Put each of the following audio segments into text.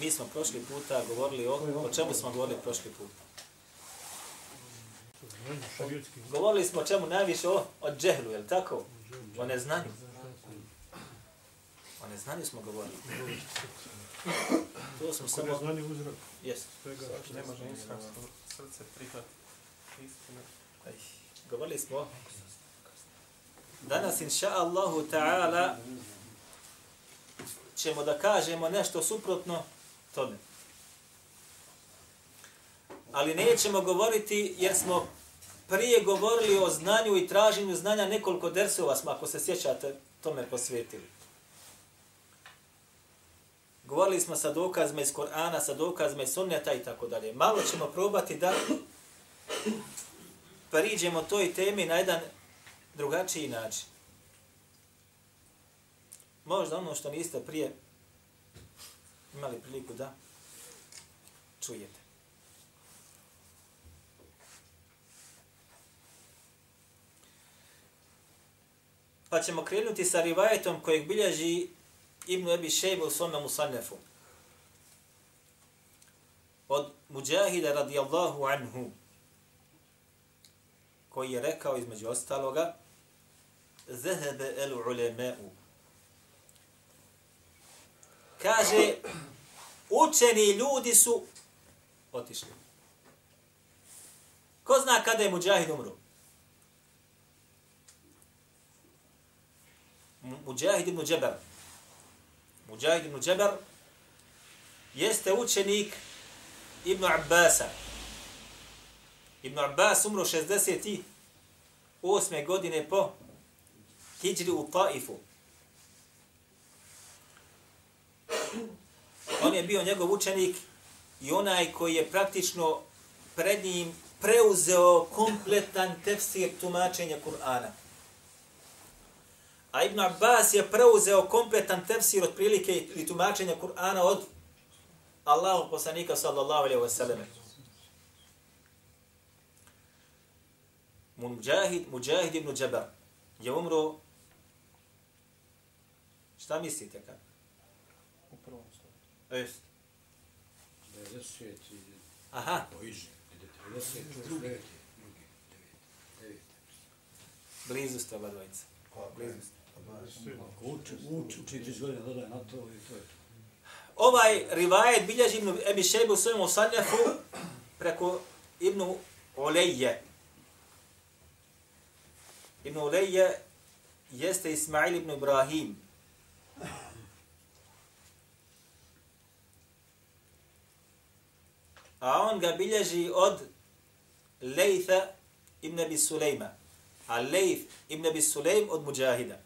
Mi smo prošli puta govorili o, o čemu smo govorili prošli put? Govorili smo o čemu najviše o, o džehlu, je li tako? O neznanju. O neznanju smo govorili. To smo samo... Neznanje uzrok svega. Ne može srce prihvatiti Govorili smo danas inša Allahu ta'ala ćemo da kažemo nešto suprotno tome. Ali nećemo govoriti jer smo prije govorili o znanju i traženju znanja nekoliko dersova smo, ako se sjećate, tome posvetili. Govorili smo sa dokazima iz Korana, sa dokazima iz sunneta i tako dalje. Malo ćemo probati da priđemo toj temi na jedan drugačiji način. Možda ono što niste prije imali priliku da čujete. Pa ćemo krenuti sa rivajetom kojeg bilježi Ibn Ebi Šejbe u svome Musannefu. Od Mujahida radijallahu anhu koji je rekao između ostaloga Zahebe el ulemeu. Kaže, učeni ljudi su otišli. Ko zna kada je Mujahid umro? Mujahid ibn Džeber. Mujahid ibn Džeber jeste učenik Ibn Abbasa. Ibn Abbas umro 68. godine po hijri u Taifu. On je bio njegov učenik i onaj koji je praktično pred njim preuzeo kompletan tefsir tumačenja Kur'ana. A Ibn Abbas je preuzeo kompletan tefsir od prilike ili tumačenja Kur'ana od Allahu poslanika sallallahu alaihi wa sallam. Mujahid, Mujahid ibn Džabar je umro, šta mislite kad? Jest. 90 i Aha, poiže. 90 drugi. Drugi. Devet. blizu ste oba dvojica. Blizu ste. Ako uči, uči, uči godina, dodaj na to i to je to. Ovaj rivajet bilježi Ibn Ebi Šejbu u svojom osanjafu preko Ibn Ulejje. Ibn Ulejje jeste Ismail ibn Ibrahim. A on ga bilježi od Lejtha ibn Abi Sulejma. A Lejth ibn Abi Sulejm od Mujahida.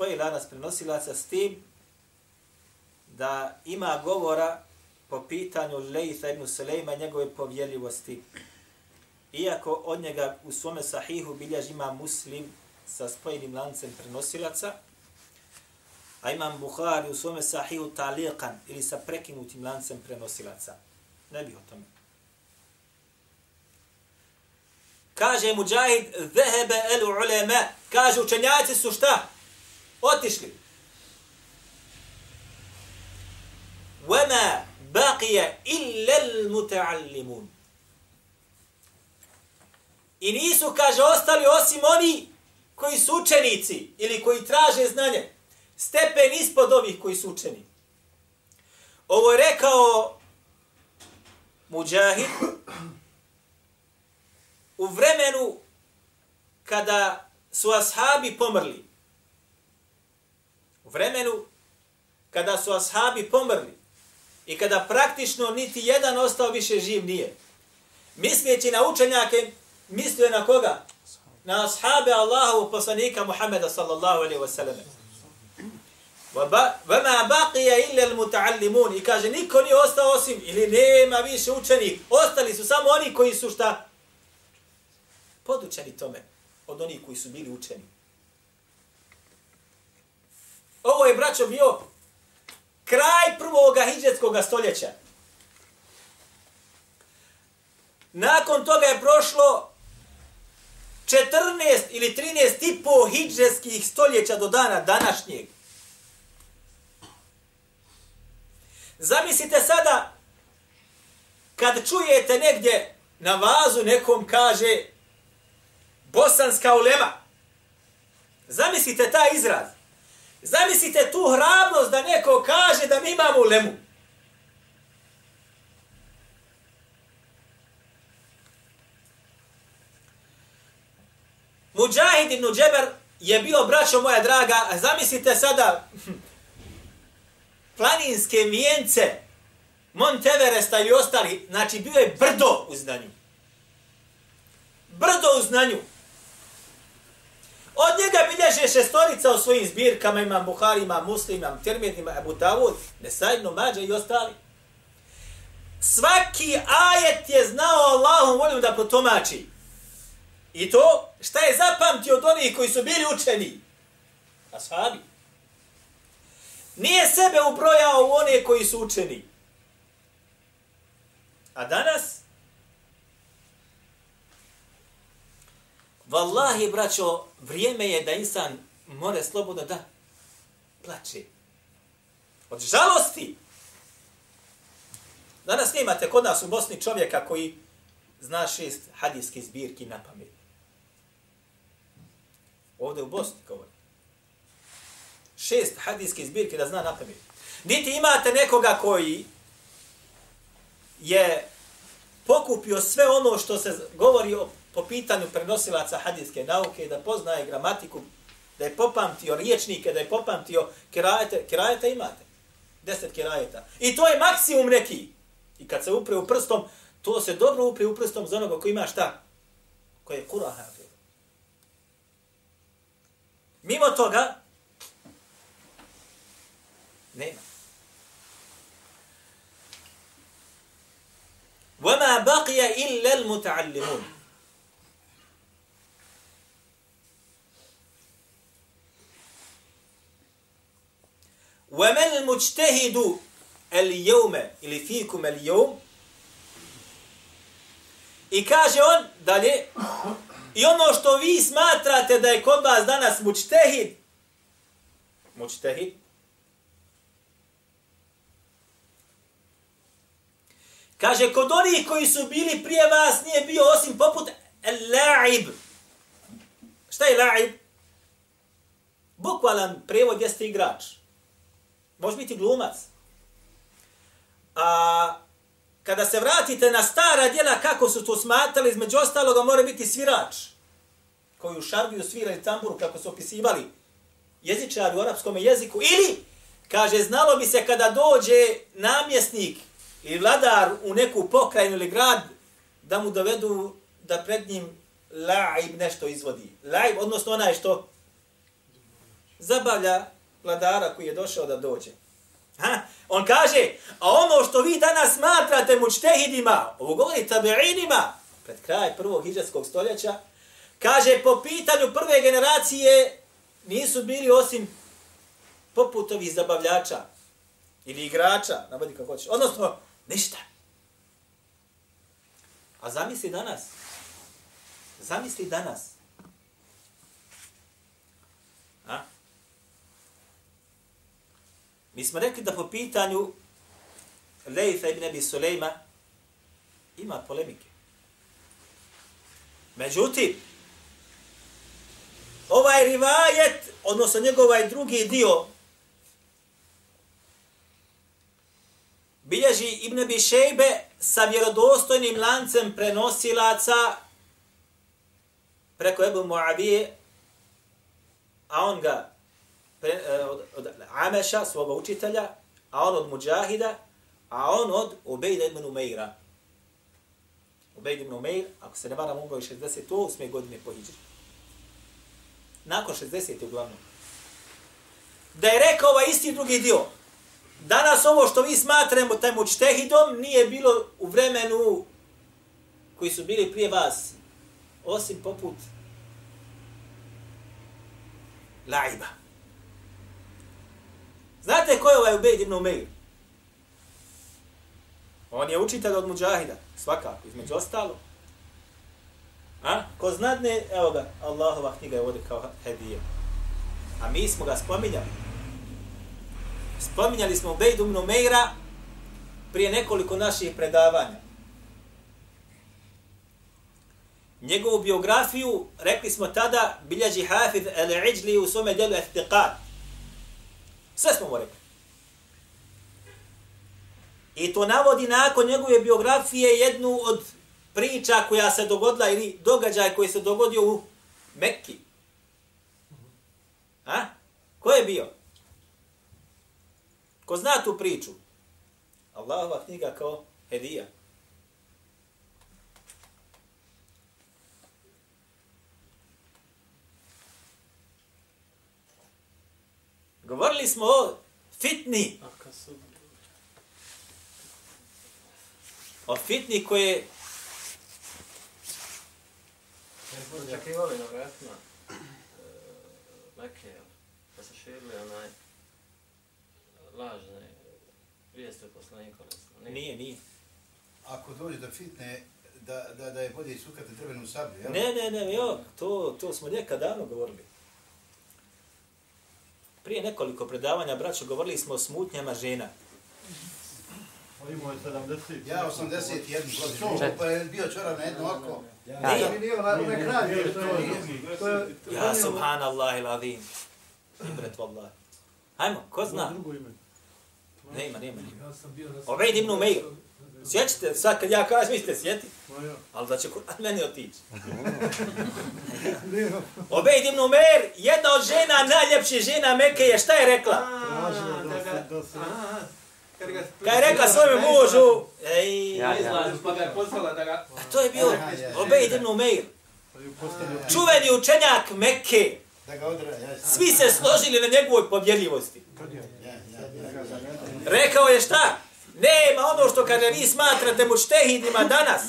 spoji lanas prenosilaca s tim da ima govora po pitanju Lejtha ibn Sulejma njegove povjerljivosti. Iako od njega u svome sahihu bilježi ima muslim sa spojenim lancem prenosilaca, a imam Buhari u svome sahiju talijekan ili sa prekinutim lancem prenosilaca. Ne bih o tome. Kaže Muđahid, zehebe el uleme, kaže učenjaci su šta? Otišli. Vema baqija illa l-muta'allimun. I nisu, kaže, ostali osim oni koji su učenici ili koji traže znanje. Stepen ispod ovih koji su učeni. Ovo je rekao Mujahid u vremenu kada su ashabi pomrli. U vremenu kada su ashabi pomrli i kada praktično niti jedan ostao više živ nije. Misleći na učenjake, mislio je na koga? Na ashabe Allahovog poslanika Muhammeda sallallahu alaihi wasallam. وَمَا بَقِيَ إِلَّا الْمُتَعَلِّمُونَ I kaže, niko nije ostao osim, ili nema više učenih. Ostali su samo oni koji su šta? Podučeni tome od onih koji su bili učeni. Ovo je, braćo, bio kraj prvoga hijđetskog stoljeća. Nakon toga je prošlo 14 ili 13 i po hijđetskih stoljeća do dana današnjeg. Zamislite sada kad čujete negdje na vazu nekom kaže bosanska ulema. Zamislite taj izraz. Zamislite tu hrabrost da neko kaže da mi imamo ulemu. Mujahid ibn Džeber je bio, braćo moja draga, zamislite sada hm, planinske mijence, Monteveresta i ostali, znači bio je brdo u znanju. Brdo u znanju. Od njega bilježe šestorica u svojim zbirkama, imam Buhari, imam Muslim, imam Tirmid, imam Abu Dawud, Nesajno, Mađa i ostali. Svaki ajet je znao Allahom voljom da potomači. I to šta je zapamtio od onih koji su bili učeni? Ashabi. Nije sebe ubrojao u one koji su učeni. A danas? Wallahi, braćo, vrijeme je da insan more slobodno da plače. Od žalosti. Danas nemate kod nas u Bosni čovjeka koji zna šest hadijskih zbirki na pamet. Ovdje u Bosni govori šest hadijske zbirke da zna na pamet. Niti imate nekoga koji je pokupio sve ono što se govori o, po pitanju prenosilaca hadijske nauke, da poznaje gramatiku, da je popamtio riječnike, da je popamtio kirajete. Kirajete imate. Deset kirajeta. I to je maksimum neki. I kad se upre u prstom, to se dobro upre u prstom za onoga koji ima šta? Koji je kura hafir. Mimo toga, Nema. وما بقي إلا المتعلمون وما المجتهد اليوم ili fikum اليوم I kaže on dalje, i ono što vi smatrate da je kod vas danas mučtehid, mučtehid, Kaže, kod onih koji su bili prije vas nije bio osim poput la'ib. Šta je la'ib? Bukvalan prevod jeste igrač. Može biti glumac. A kada se vratite na stara djela kako su to smatrali, između ostaloga mora biti svirač. Koji u šarbiju svira i tamburu kako su opisivali jezičari u arapskom jeziku. Ili, kaže, znalo bi se kada dođe namjesnik i vladar u neku pokrajinu ili grad da mu dovedu da pred njim laib nešto izvodi. Laib, odnosno onaj što zabavlja vladara koji je došao da dođe. Ha? On kaže, a ono što vi danas smatrate mučtehidima, ovo govori tabi'inima, pred kraj prvog hijđarskog stoljeća, kaže, po pitanju prve generacije nisu bili osim poput ovih zabavljača ili igrača, navodi kako hoćeš. Odnosno, Ništa. A zamisli danas. Zamisli danas. A? Mi smo rekli da po pitanju Lejfa ibn Abi Sulejma ima polemike. Međutim, ovaj rivajet, odnosno njegov ovaj drugi dio, bilježi Ibn Abi Šejbe sa vjerodostojnim lancem prenosilaca preko Ebu Muavije, a on ga pre, e, od, od Ameša, svoga učitelja, a on od Mujahida, a on od Ubejda ibn Umeira. Ubejd ibn Umeir, ako se ne varam, umro je 68. godine po Hidžri. Nakon 60. uglavnom. da je rekao ovaj isti drugi dio. Danas ovo što mi smatramo taj mučtehidom nije bilo u vremenu koji su bili prije vas, osim poput laiba. Znate ko je ovaj Ubejd ibn Umeir? On je učitelj od muđahida, svakako, između ostalo. A? Ko znadne, evo ga, Allahova knjiga je ovdje kao hedije. A mi smo ga spominjali. Spominjali smo Ubejd ibn Umeira prije nekoliko naših predavanja. Njegovu biografiju, rekli smo tada, bilježi Hafiz al-Iđli u svome delu Eftiqat. Sve smo mu rekli. I to navodi nakon njegove biografije jednu od priča koja se dogodila ili događaj koji se dogodio u Mekki. A? Ko je bio? Ko zna tu priču? Allahova knjiga kao hedija. Govorili smo o fitni. A. O fitni koje Očekivali na vratima e, Mekke, da pa se širili onaj lažne vijesti od poslanika. Nije. nije, nije. Ako dođe do fitne, da, da, da je bolje sukati drvenu sablju, jel? Ne, ne, ne, jo, to, to smo nekad davno govorili. Prije nekoliko predavanja, braćo, govorili smo o smutnjama žena. Imao je 70. Ja 81 godina, pa je bio čorav na jedno oko. Ja, bi bio na onaj kraj, jer to je... To je... Ja, subhanallah il adim. Ibret wallah. Hajmo, ko zna? Drugo ime. Nema, nema, nema. Ja sam bio na... Obejd ibn Umeir. Sjećate, sad kad ja kažem, vi ste sjeti, ali da će Kur'an meni otići. Nije. Obejd ibn Umeir, jedna od žena, najljepših žena Mekke je, šta je rekla? Kad je rekla svome mužu, ej. Izlazi, pa ga je poslala da ga... a to je bio Obejd ibn Umeir. Pa ju postavio... Čuveni učenjak Mekke. Da ga odra, ja. Svi se složili na njegovoj povjerljivosti. Rekao je šta? Nema ono što kada vi smatrate muštehidima danas.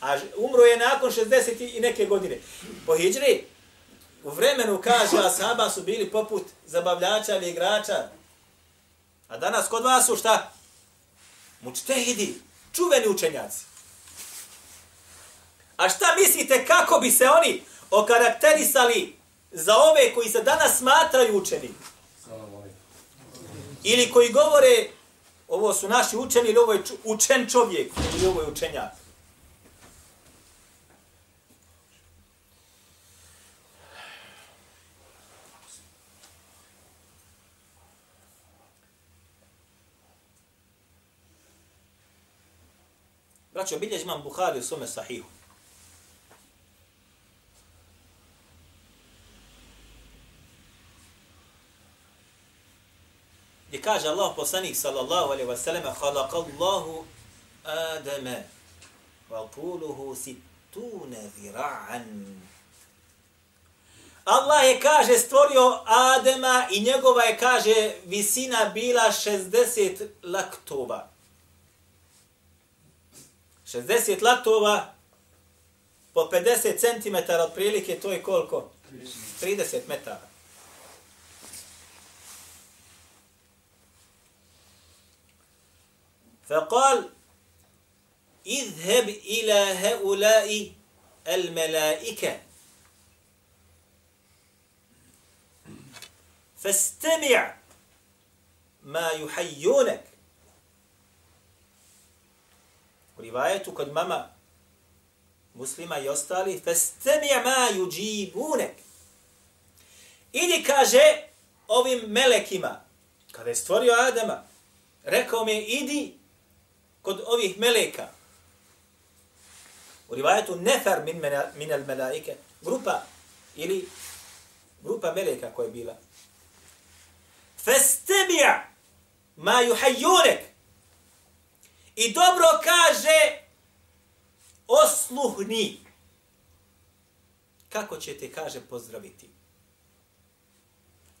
A umro je nakon 60 i neke godine. Po hijđri, u vremenu, kaže, ashaba su bili poput zabavljača ili igrača. A danas kod vas su šta? Mučtehidi, čuveni učenjaci. A šta mislite kako bi se oni okarakterisali za ove koji se danas smatraju učeni? Ili koji govore ovo su naši učeni ili ovo je učen čovjek ili ovo je učenjak. Braćo, bilježi imam Buhari u svome sahihu. Gdje kaže Allah poslanik sallallahu alaihi wa sallam khalaqallahu Adama wa tuluhu sittuna zira'an Allah je kaže stvorio Adema i njegova je kaže visina bila 60 laktova. 60 laktova po 50 cm otprilike to je koliko? 30 metara. فقال اذهب إلى هؤلاء الملائكة فاستمع ما يحيونك ورواية قد ماما muslima i ostali, fastami' ma yujibunak. Idi kaže ovim melekima, kada je stvorio Adama, rekao mi je, idi kod ovih meleka. U rivajetu nefer min, mena, min al melaike, grupa ili grupa meleka koja je bila. Festebija ma yuhayyunak. I dobro kaže osluhni. Kako će te, kaže, pozdraviti?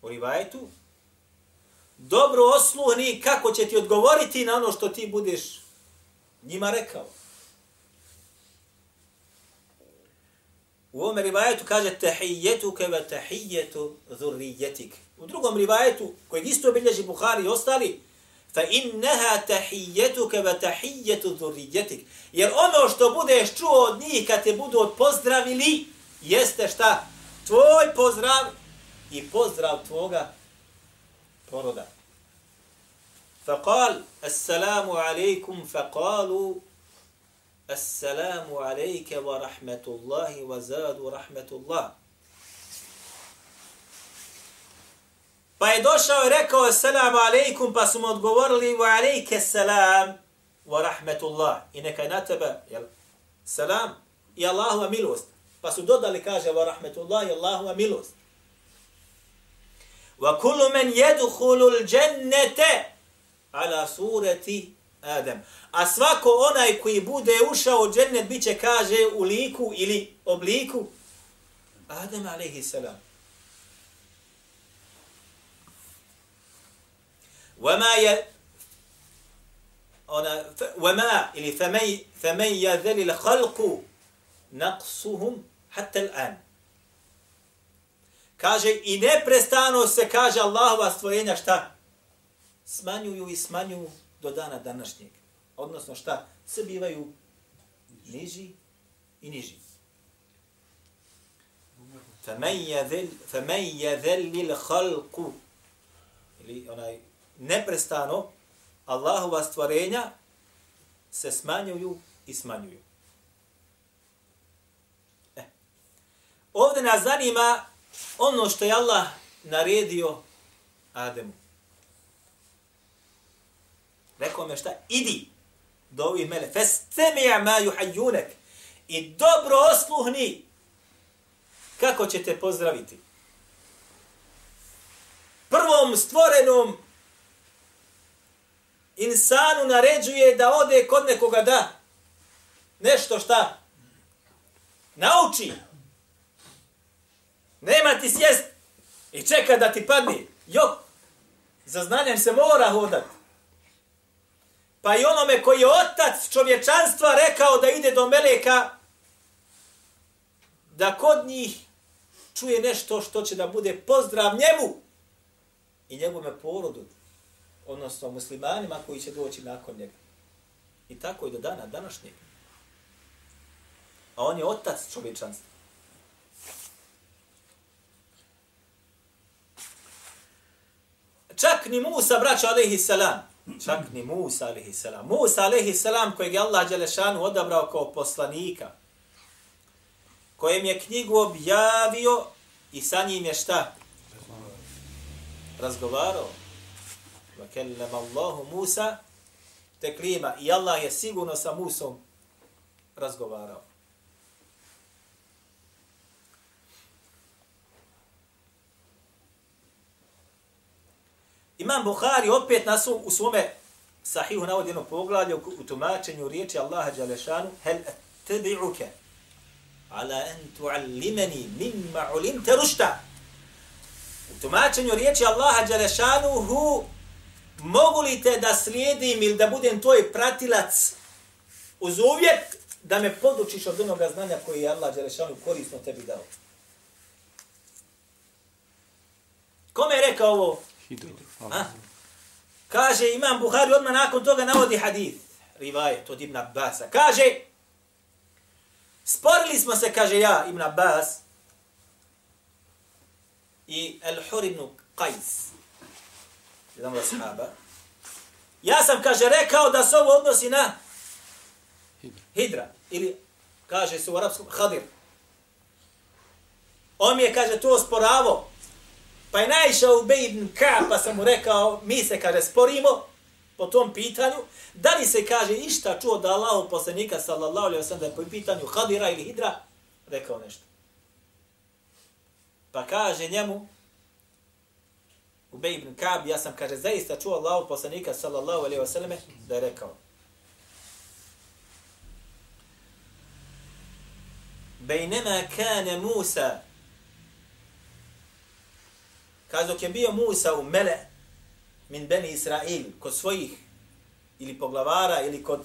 U rivajetu, dobro osluhni kako će ti odgovoriti na ono što ti budeš njima rekao. U ovom rivajetu kaže tahiyyetu keva tahijetu zurrijetik. U drugom rivajetu, kojeg isto obilježi Buhari i ostali, fa innaha tahiyyetu keva tahijetu zurrijetik. Jer ono što budeš čuo od njih kad te budu pozdravili, jeste šta? Tvoj pozdrav i pozdrav tvoga poroda. فقال السلام عليكم فقالوا السلام عليك ورحمة الله وزاد رحمة الله Pa je došao i rekao Assalamu alaikum, pa su mu odgovorili wa alaike salam wa rahmetullah. I neka na tebe, jel, salam i Allahova milost. Pa su dodali, kaže, wa rahmetullah i Allahova milost. Wa kullu men jeduhulu l'đennete ala sureti Adem. A svako onaj koji bude ušao u džennet, biće kaže, u liku ili obliku Adem alejhi salam. Wama je ona wama ili femen femen yadhil al khalq naqsuhum hatta al an kaže i neprestano se kaže Allahova stvorenja šta smanjuju i smanjuju do dana današnjeg. Odnosno šta? Se bivaju niži i niži. فَمَنْ يَذَلِّ الْخَلْقُ Ili onaj neprestano Allahova stvorenja se smanjuju i smanjuju. E. Ovdje nas zanima ono što je Allah naredio Ademu. Rekao me šta? Idi do ovih mele. Festemi'a ma juhajunek. I dobro osluhni kako će te pozdraviti. Prvom stvorenom insanu naređuje da ode kod nekoga da nešto šta nauči. Nema ti sjest i čeka da ti padne. Jo, za znanjem se mora hodati. Pa i onome koji je otac čovječanstva rekao da ide do Meleka, da kod njih čuje nešto što će da bude pozdrav njemu i njegovome porodu, odnosno muslimanima koji će doći nakon njega. I tako i do dana današnjeg. A on je otac čovječanstva. Čak ni Musa, braća alaihi salam, Čak ni Musa alaihi salam. Musa alaihi salam kojeg je Allah Đelešanu odabrao kao poslanika, kojem je knjigu objavio i sa njim je šta? Razgovarao. Va Allahu Musa teklima. I Allah je sigurno sa Musom razgovarao. Imam Buhari opet na svom, u svome sahihu navodi jedno poglavlje u tumačenju riječi Allaha Đalešanu hel tebi'uke ala en tu'allimeni mimma ulim terušta. U tumačenju riječi Allaha Đalešanu hu mogu li te da slijedim ili da budem tvoj pratilac uz uvjet da me podučiš od onoga znanja koji je Allah Đalešanu korisno tebi dao. Kome je rekao ovo? Hidro. A? Kaže Imam Buhari odmah nakon toga navodi hadith. Rivajet od Ibn Abbasa. Kaže, sporili smo se, kaže ja, Ibn Abbas, i Al-Hur ibn Qajs, jedan od sahaba. Ja sam, kaže, rekao da se ovo odnosi na Hidra. Hidra. Ili, kaže se u arapskom, Hadir. On mi je, kaže, to osporavo. Pa je naišao u ibn Ka, pa sam mu rekao, mi se, kaže, sporimo po tom pitanju. Da li se, kaže, išta čuo da Allah poslanika, sallallahu alaihi wa sallam, da je po pitanju Hadira ili Hidra, rekao nešto. Pa kaže njemu, Ubej ibn Ka'b, ja sam, kaže, zaista čuo Allah poslanika, sallallahu alaihi wa sallam, da je rekao. Bejnema kane Musa, kaže, dok je bio Musa u Mele, min beni Israil, kod svojih ili poglavara ili kod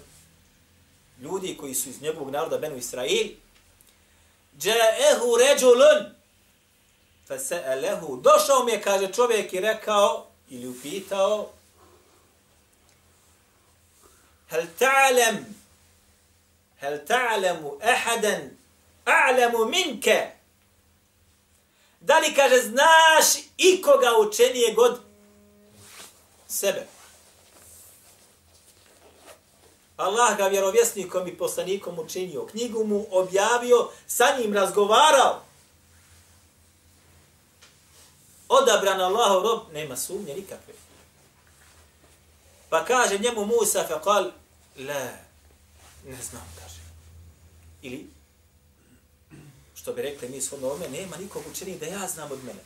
ljudi koji su iz njegovog naroda benu Israil, Džaehu ređulun, fa se'alehu, došao mi je, kaže čovjek i rekao, ili upitao, hel ta'alem, hel ta'alemu ehaden, a'lemu minke, da li, kaže, znaš ikoga učenije god sebe? Allah ga vjerovjesnikom i poslanikom učinio, knjigu mu objavio, sa njim razgovarao. Odabran Allahov rob, nema sumnje nikakve. Pa kaže njemu Musa, fe kal, la, ne znam, kaže. Ili, što bi rekli mi shodno ome, nema nikog učenija da ja znam od mene.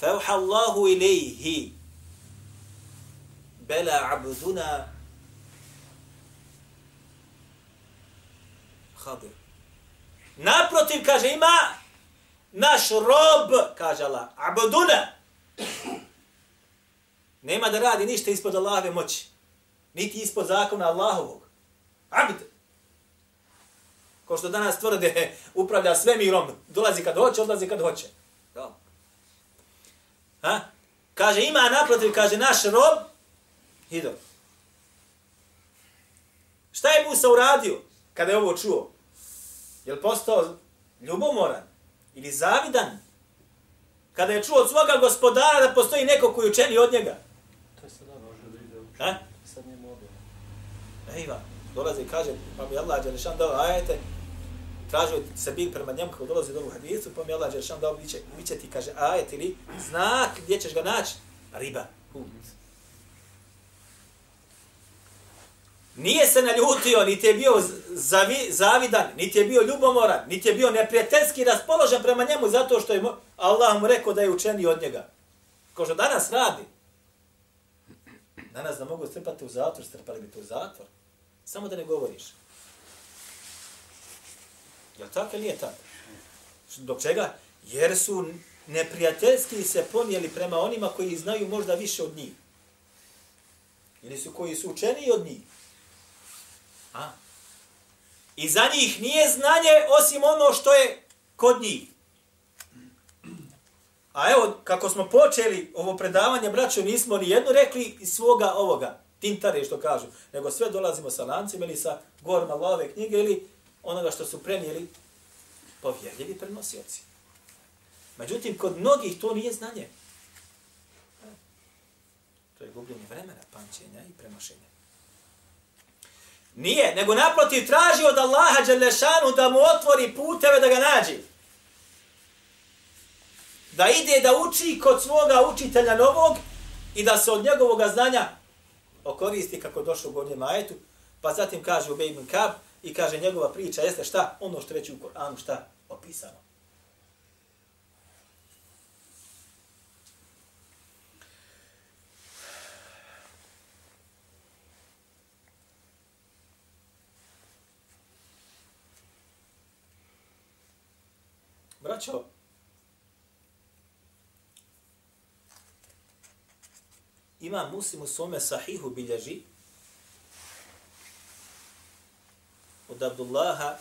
Fauha Allahu ilaihi, bela abduna Hadir. Naprotiv, kaže, ima naš rob, kaže Allah, abduna. Nema da radi ništa ispod Allahove moći. Niti ispod zakona Allahovog. Abd. Ko što danas tvrde, upravlja svemirom, dolazi kad hoće, odlazi kad hoće. Ha? Kaže, ima naprotiv, kaže, naš rob, Hidro. Šta je Musa uradio kada je ovo čuo? Je li postao ljubomoran ili zavidan? Kada je čuo od svoga gospodara da postoji neko koji učeni od njega? To je sada može da ide u Ha? Sad njemu objavno. Ejva, dolazi i kaže, pa mi Allah Đelešan dao ajete, tražio se bil prema njemu kako dolazi do ovu hadisu, pa mi Allah Đeršan dao, biće, biće ti, kaže, ajet ili znak, gdje ćeš ga naći? Riba, hud. Nije se naljutio, niti je bio zavi, zavidan, niti je bio ljubomoran, niti je bio neprijateljski raspoložen prema njemu zato što je Allah mu rekao da je učeni od njega. Ko što danas radi. Danas da mogu strpati u zatvor, strpali bi te u zatvor. Samo da ne govoriš. Je li tako ili nije tako? Dok čega? Jer su neprijateljski se ponijeli prema onima koji znaju možda više od njih. Ili su koji su učeniji od njih. A? I za njih nije znanje osim ono što je kod njih. A evo, kako smo počeli ovo predavanje, braćo, nismo ni jednu rekli iz svoga ovoga, tintare što kažu, nego sve dolazimo sa lancima ili sa gorma Allahove knjige ili onoga što su prenijeli povjerljivi prenosioci. Međutim, kod mnogih to nije znanje. To je gubljenje vremena, pamćenja i prenošenja. Nije, nego naprotiv traži od Allaha Đelešanu da mu otvori puteve da ga nađi. Da ide da uči kod svoga učitelja novog i da se od njegovog znanja okoristi kako došlo u gornjem ajetu. Pa zatim kaže u Bejbun Kab i kaže njegova priča jeste šta? Ono što već u Koranu šta opisano. Braćo, ima muslim u svome sahihu bilježi od Abdullaha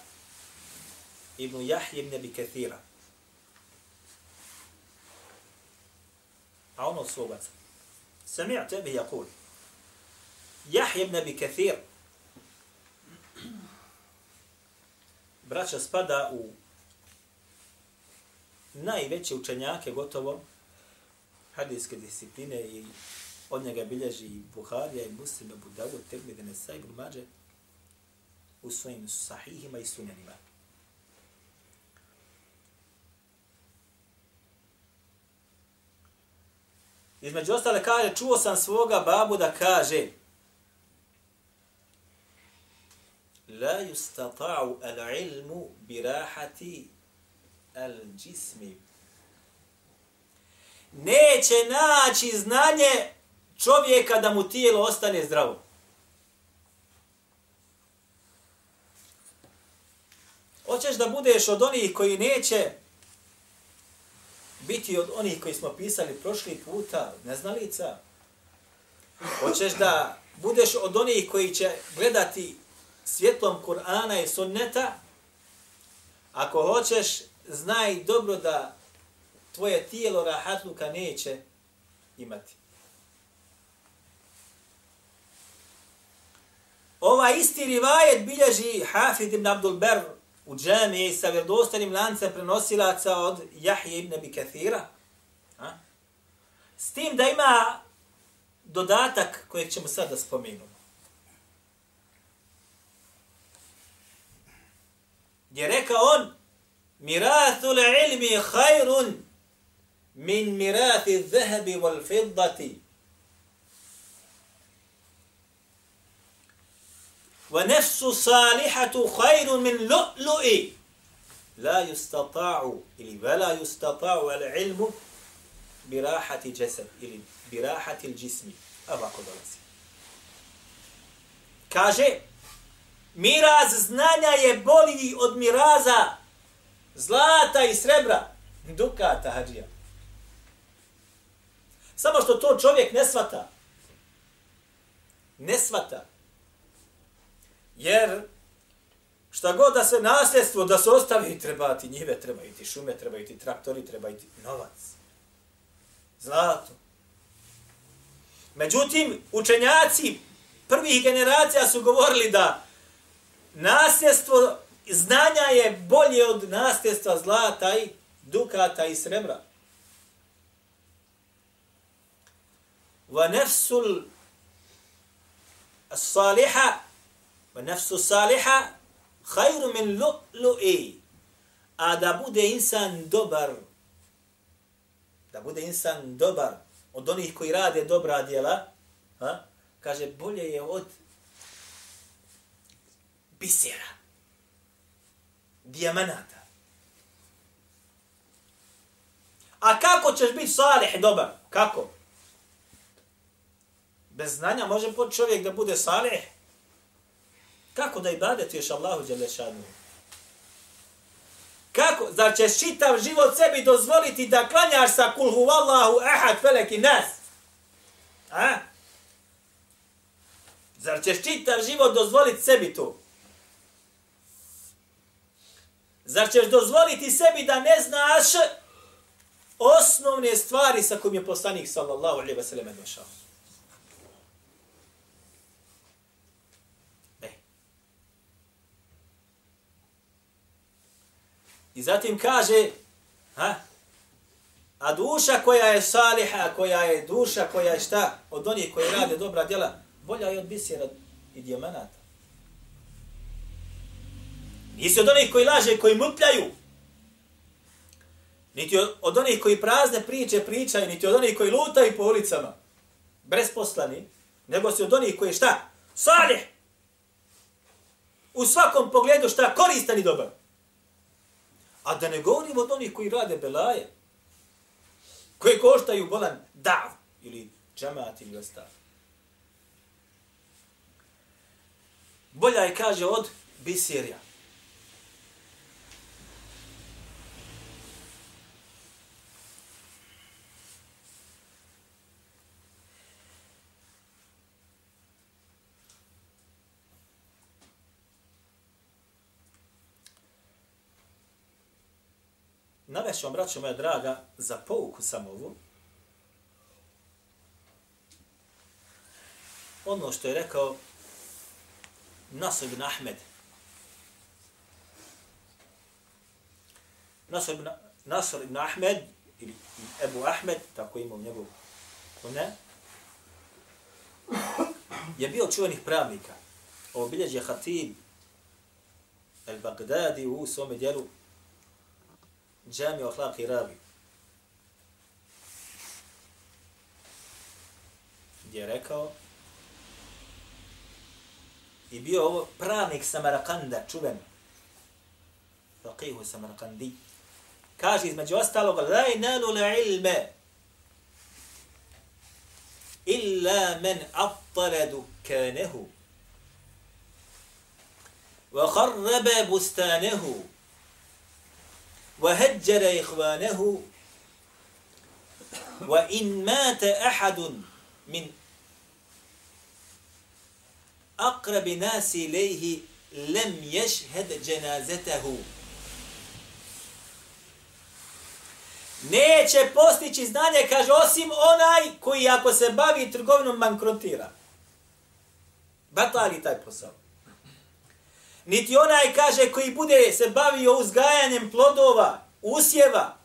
ibn Jahje ibn Abi Kathira. A ono svogaca. Sami'te bi jakul. Jahje ibn Abi Kathir braća spada u najveće učenjake gotovo hadijske discipline i od njega bilježi i Buharija i Muslim, Abu Dawud, Tirmidhi, Nesai, Ibn Mađe u svojim sahihima i sunanima. Između ostale kaže, čuo sam svoga babu da kaže La yustata'u al-ilmu birahati al-jismi. Neće naći znanje čovjeka da mu tijelo ostane zdravo. Hoćeš da budeš od onih koji neće biti od onih koji smo pisali prošli puta, neznalica? Hoćeš da budeš od onih koji će gledati svjetlom Kur'ana i sunneta? Ako hoćeš, znaj dobro da tvoje tijelo rahatluka neće imati. Ova isti rivajet bilježi Hafid ibn Abdul Ber u džamiji sa vjerdostanim lancem prenosilaca od Jahije ibn Abi Kathira. A? S tim da ima dodatak kojeg ćemo sad da spomenemo. Je rekao on, mirathul ilmi hajrun min mirathi zahabi wal fiddati. ونفس صالحة خير من لؤلؤ لا يستطاع ili ولا يستطاع العلم براحة جسد ili براحة الجسم ovako dolazi kaže miraz znanja je bolji od miraza zlata i srebra dukata hađija samo što to čovjek ne svata ne svata Jer šta god da se nasljedstvo da se ostavi, treba ti njive, treba ti šume, treba ti traktori, treba ti novac. Zlato. Međutim, učenjaci prvih generacija su govorili da nasljedstvo znanja je bolje od nasljedstva zlata i dukata i srebra. Wa nefsul saliha Wa nafsu saliha khayru min lu'lu'i. A da bude insan dobar, da bude insan dobar, od onih koji rade dobra djela, ha? kaže, bolje je od bisera, dijamanata. A kako ćeš biti salih dobar? Kako? Bez znanja može čovjek da bude salih? Kako da ibadetuješ Allahu Đelešanu? Kako? Zar ćeš čitav život sebi dozvoliti da klanjaš sa kul huvallahu ahad feleki nas? A? Zar ćeš čitav život dozvoliti sebi to? Zar ćeš dozvoliti sebi da ne znaš osnovne stvari sa kojim je poslanik sallallahu alaihi wa sallam došao? I zatim kaže, ha? A duša koja je saliha, koja je duša, koja je šta? Od onih koji rade dobra djela, bolja je od bisera i dijamanata. Nisi od onih koji laže, koji mutljaju. Niti od onih koji prazne priče pričaju, niti od onih koji lutaju po ulicama. besposlani, Nego si od onih koji šta? Salih! U svakom pogledu šta? Koristan i dobar. A da ne govorimo od onih koji rade belaje, koji koštaju bolan dav ili džamat ili ostav. Bolja je, kaže, od biserija. Navešću vam, braćo moja draga, za pouku sam ovu. Ono što je rekao Nasr ibn Ahmed. Nasr ibn, Nasr ibn Ahmed, ili Ebu Ahmed, tako imao njegov kone, je bio čuvenih pravnika. Ovo bilježi je Hatib el-Bagdadi u svome dijelu džami o hlaki rabi. Gdje je rekao, i bio ovo pravnik Samarakanda, čuven, faqihu Samarakandi, kaže između ostalog, la inalu la ilme, illa men attale dukanehu wa kharrabe bustanehu, وهجر إخوانه Wa in mate ahadun min aqrabi nasi ilaihi lem ješhed dženazetahu. Neće postići znanje, kaže, osim onaj koji ako se bavi trgovinom bankrotira. Batali taj posao. Niti onaj, kaže, koji bude se bavio uzgajanjem plodova, usjeva,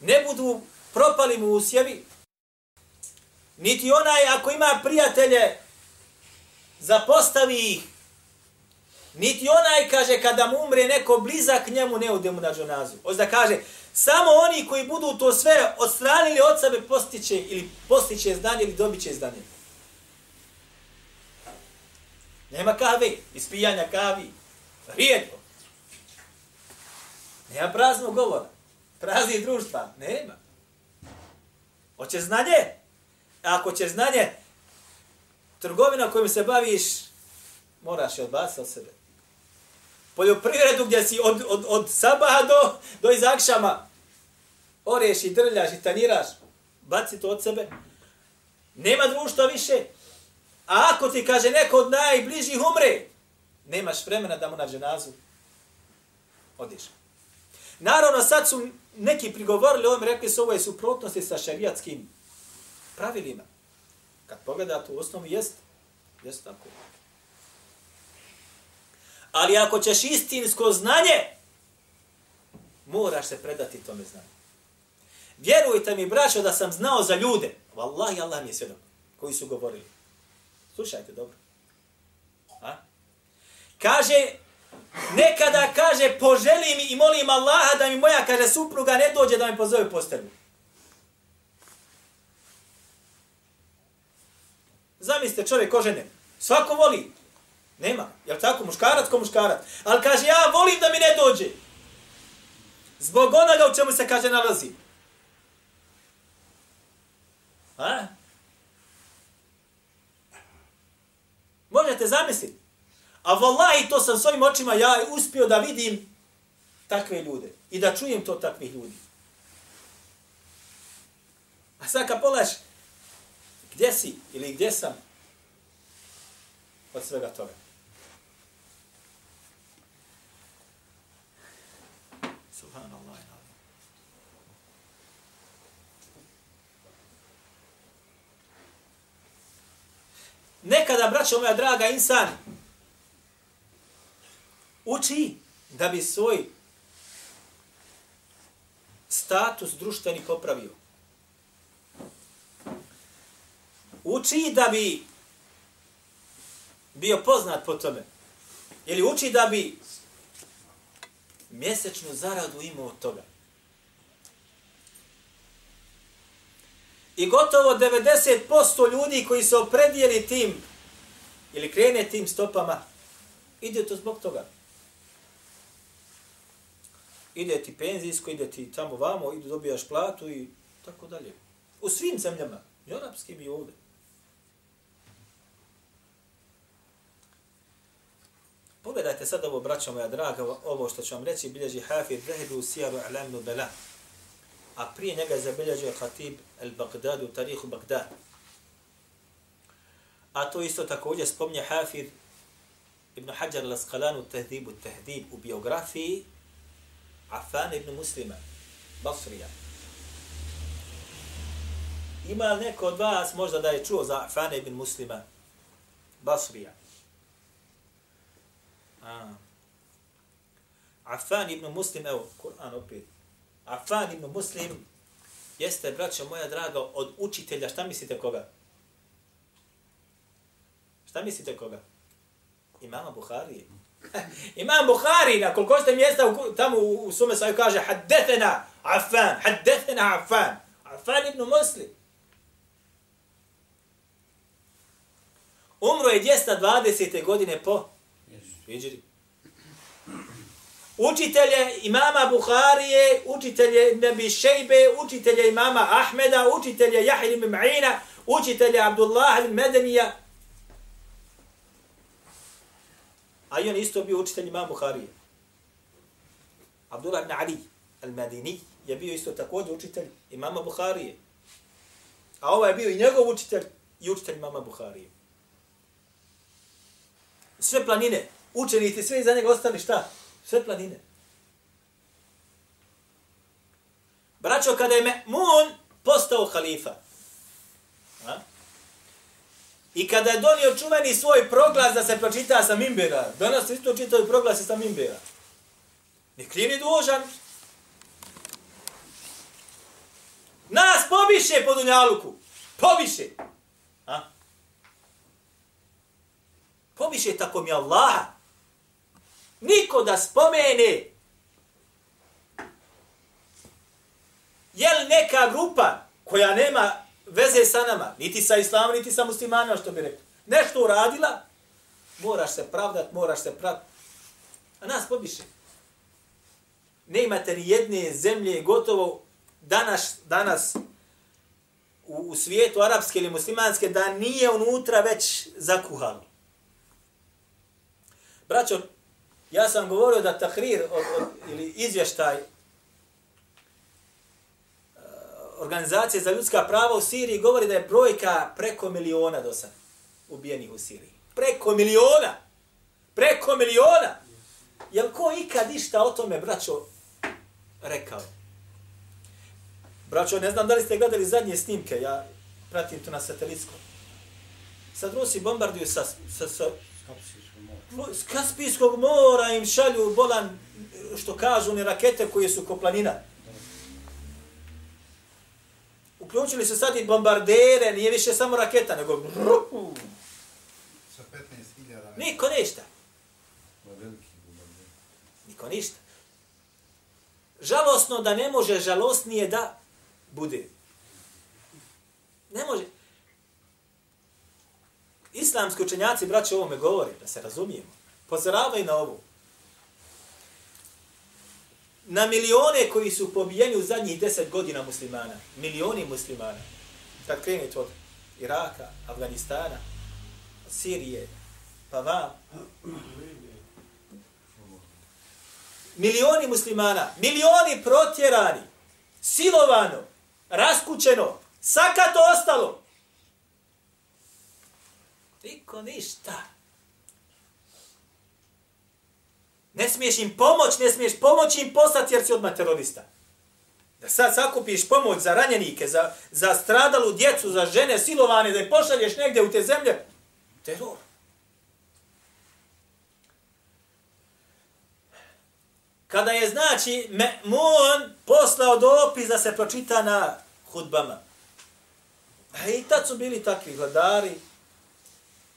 ne budu propali mu usjevi. Niti onaj, ako ima prijatelje, zapostavi ih. Niti onaj, kaže, kada mu umre neko blizak njemu, ne ode mu na džonazu. Ozda kaže, samo oni koji budu to sve odstranili od sebe postiće ili postiće znanje ili dobiće zdanje. znanje. Nema kave, ispijanja kavi. Rijetko. Nema praznog govora. Prazni društva. Nema. Hoće znanje? A ako će znanje, trgovina kojom se baviš, moraš je odbaciti od sebe. Poljoprivredu gdje si od, od, od sabaha do, do izakšama, oreš i drljaš i taniraš, baci to od sebe. Nema društva više. A ako ti kaže neko od najbližih umre, nemaš vremena da mu na dženazu odiš. Naravno, sad su neki prigovorili ovim, rekli su ovo je suprotnosti sa šariatskim pravilima. Kad pogledate u osnovu, jest, jest tako. Ali ako ćeš istinsko znanje, moraš se predati tome znanju. Vjerujte mi, braćo, da sam znao za ljude. Wallahi, Allah mi je svjedok, koji su govorili. Slušajte dobro. A? Kaže, nekada kaže, poželim i molim Allaha da mi moja, kaže, supruga ne dođe da mi pozove postelju. Zamislite čovjek ko žene. Svako voli. Nema. Jel tako? Muškarac ko muškarac. Ali kaže, ja volim da mi ne dođe. Zbog onoga u čemu se kaže nalazi. A? Možete zamisliti. A vallahi to sam svojim očima ja uspio da vidim takve ljude. I da čujem to takvih ljudi. A sad kad polaš, gdje si ili gdje sam od svega toga? Subhanallah. Nekada, braćo moja draga, insan uči da bi svoj status društveni popravio. Uči da bi bio poznat po tome. Ili uči da bi mjesečnu zaradu imao od toga. I gotovo 90% ljudi koji se opredijeli tim ili krene tim stopama, ide to zbog toga. Ide ti penzijsko, ide ti tamo vamo, ide dobijaš platu i tako dalje. U svim zemljama, i arapskim i ovdje. Pogledajte sad ovo, braćo moja draga, ovo što ću vam reći, bilježi Hafid Zahidu u Sijaru Alamnu Bela. A prije njega je zabilježio Hatib al-Baghdad u tarihu Bagdad. A to isto također spomnje Hafid ibn Hajar al-Asqalan u Tehdibu Tehdib u biografiji Afan ibn Muslima, Basrija. Ima neko od vas možda da je čuo za Afan ibn Muslima, Basrija? A. Afan ibn Muslim, evo, Kur'an opet. Afan ibn Muslim jeste, braćo moja draga, od učitelja, šta mislite koga? Šta mislite koga? Imama Buharije. Imam Buhari, na koliko ste mjesta u, tamo u, u sume saju kaže haddethena Afan, haddethena Afan. Afan ibn Muslim. Umro je 220. godine po Hidžri. Učitelje imama Buharije, učitelje Nebi Šejbe, učitelje imama Ahmeda, učitelje Jahir ibn Ma'ina, učitelje Abdullah ibn Medenija. A i on isto bio učitelj imama Buharije. Abdullah ibn Ali al-Madini, je bio isto također učitelj imama Buharije. A ovaj je bio i njegov učitelj i učitelj imama Buharije. Sve planine, učenici, sve iza njega ostali šta? Sve planine. Braćo, kada je Me'mun postao halifa, a? i kada je donio čuveni svoj proglas da se pročita sa Mimbera, danas isto čitaju proglase sa Mimbera, ni kriv ni dužan, nas pobiše po Dunjaluku, pobiše, a? Pobiše tako mi Allaha, niko da spomene je li neka grupa koja nema veze sa nama, niti sa islamom, niti sa muslimanima, što bi rekli, nešto uradila, moraš se pravdat, moraš se pravdat. A nas pobiše. Ne imate ni jedne zemlje gotovo danas, danas u, u svijetu arapske ili muslimanske da nije unutra već zakuhalo. Braćo, ja sam govorio da tahrir od, od, ili izvještaj eh, organizacije za ljudska prava u Siriji govori da je brojka preko miliona do sad ubijenih u Siriji. Preko miliona! Preko miliona! Jel ko ikad išta o tome, braćo, rekao? Braćo, ne znam da li ste gledali zadnje snimke, ja pratim to na satelitskom. Sad Rusi bombarduju sa, sa, sa, s Kaspijskog mora im šalju bolan, što kažu, ne rakete koje su ko planina. Uključili su sad i bombardere, nije više samo raketa, nego... Sa 15.000. Niko ništa. Niko ništa. Žalosno da ne može žalostnije da bude. Ne može. Islamski učenjaci, braće, ovome govori, da se razumijemo. Pozoravaju na ovu. Na milione koji su pobijeni u zadnjih deset godina muslimana. Milioni muslimana. Kad krenete od Iraka, Afganistana, Sirije, pa vam. Milioni muslimana, milioni protjerani, silovano, raskućeno, sakato ostalo. Niko ništa. Ne smiješ im pomoć, ne smiješ pomoći im poslati jer si odmah terorista. Da sad sakupiš pomoć za ranjenike, za, za stradalu djecu, za žene silovane, da je pošalješ negdje u te zemlje, teror. Kada je, znači, Me'mun poslao dopis da se pročita na hudbama. E i tad su bili takvi vladari,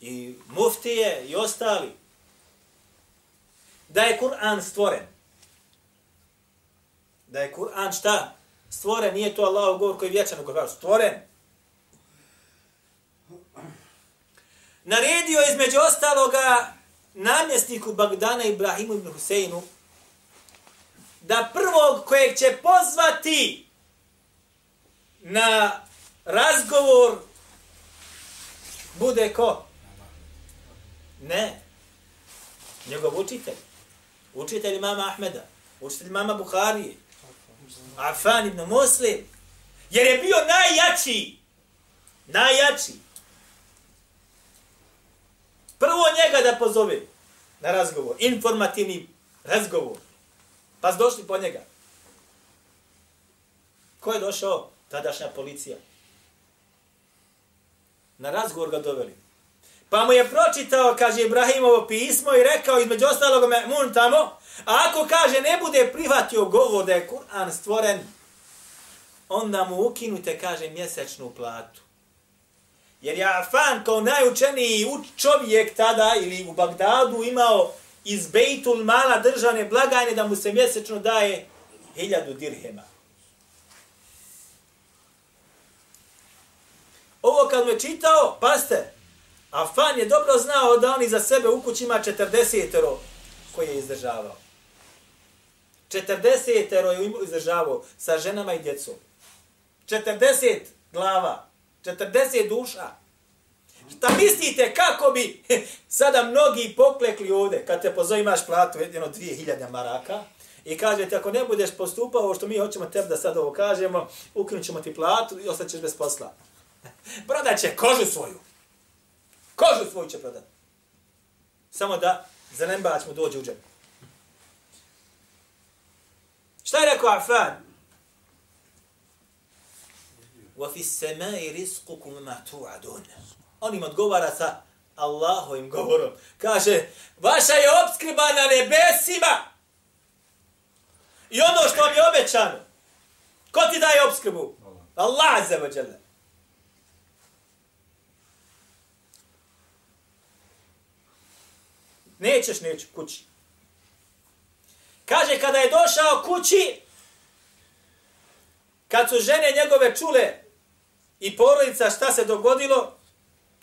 i muftije, i ostali. Da je Kur'an stvoren. Da je Kur'an šta? Stvoren, nije to Allahov govor koji je vječan, nego stvoren. Naredio između ostaloga namjesniku Bagdana Ibrahimu ibn Huseinu da prvog kojeg će pozvati na razgovor bude ko? Ne. Njegov učitelj. Učitelj mama Ahmeda. Učitelj mama Bukharije. Afan ibn Muslim. Jer je bio najjači. Najjači. Prvo njega da pozove na razgovor. Informativni razgovor. Pa su došli po njega. Ko je došao? Tadašnja policija. Na razgovor ga doveli. Pa mu je pročitao, kaže Ibrahimovo pismo i rekao između ostalog Me'mun tamo, a ako kaže ne bude prihvatio govor da je Kur'an stvoren, onda mu ukinute, kaže, mjesečnu platu. Jer je Afan kao najučeniji čovjek tada ili u Bagdadu imao iz Bejtul mala državne blagajne da mu se mjesečno daje hiljadu dirhema. Ovo kad mu je čitao, paste, Afan je dobro znao da oni za sebe u kući ima 40 koje je izdržavao. 40 je izdržavao sa ženama i djecom. 40 glava, 40 duša. Šta mislite kako bi sada mnogi poklekli ovde kad te pozove imaš platu jedno 2000 maraka i kažete ako ne budeš postupao što mi hoćemo tebi da sad ovo kažemo, ukinut ćemo ti platu i ostaćeš bez posla. Prodat će kožu svoju. Kožu svoju će prodat. Samo da zanembač mu dođe u džep. Šta je rekao Afan? وَفِ السَّمَاءِ رِزْقُكُمْ مَا تُوعَدُونَ On im odgovara sa Allahovim govorom. Kaže, vaša je obskrba na nebesima. I ono što vam je obećano. Ko ti daje obskrbu? Allah azza wa jalla. Nećeš, neću, kući. Kaže, kada je došao kući, kad su žene njegove čule i porodica šta se dogodilo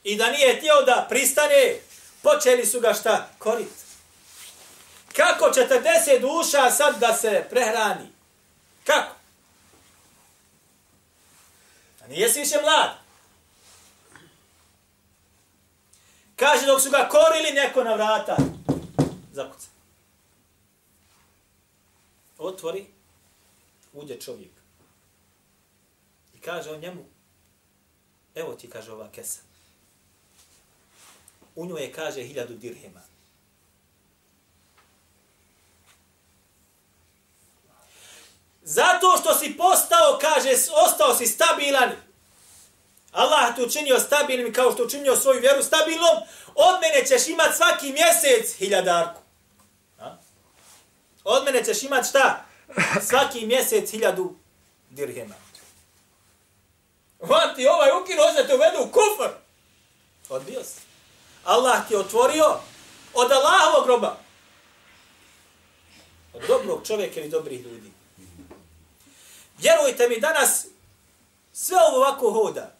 i da nije htio da pristane, počeli su ga šta? Korit. Kako 40 duša sad da se prehrani? Kako? A nije si više mlad. Kaže, dok su ga korili neko na vrata, zakuca. Otvori, uđe čovjek. I kaže on njemu, evo ti, kaže ova kesa. U njoj je, kaže, hiljadu dirhema. Zato što si postao, kaže, ostao si stabilan. Allah te učinio stabilnim kao što učinio svoju vjeru stabilnom. Od mene ćeš imat svaki mjesec hiljadarku. A? Od mene ćeš imat šta? Svaki mjesec hiljadu dirhema. On ti ovaj ukinuo da te uvedu u kufr. Odbio si. Allah ti otvorio od Allahovog groba. Od dobrog čovjeka ili dobrih ljudi. Vjerujte mi, danas sve ovo ovako hoda.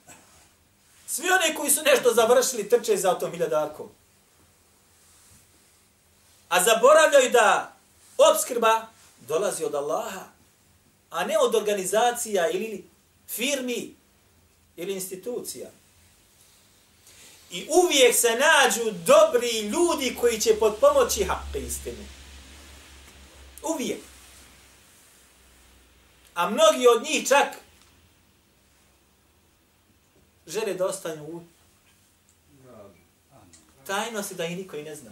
Svi oni koji su nešto završili trče za tom hiljadarkom. A zaboravljaju da obskrba dolazi od Allaha, a ne od organizacija ili firmi ili institucija. I uvijek se nađu dobri ljudi koji će pod pomoći hape istinu. Uvijek. A mnogi od njih čak žele da ostanu u tajnosti da ih niko i ne zna.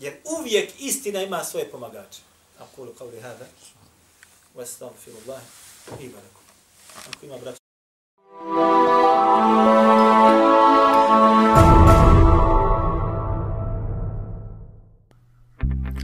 Jer uvijek istina ima svoje pomagače. Akulu kao hada. Wa astaghfirullah. I barakum. Ako ima braća.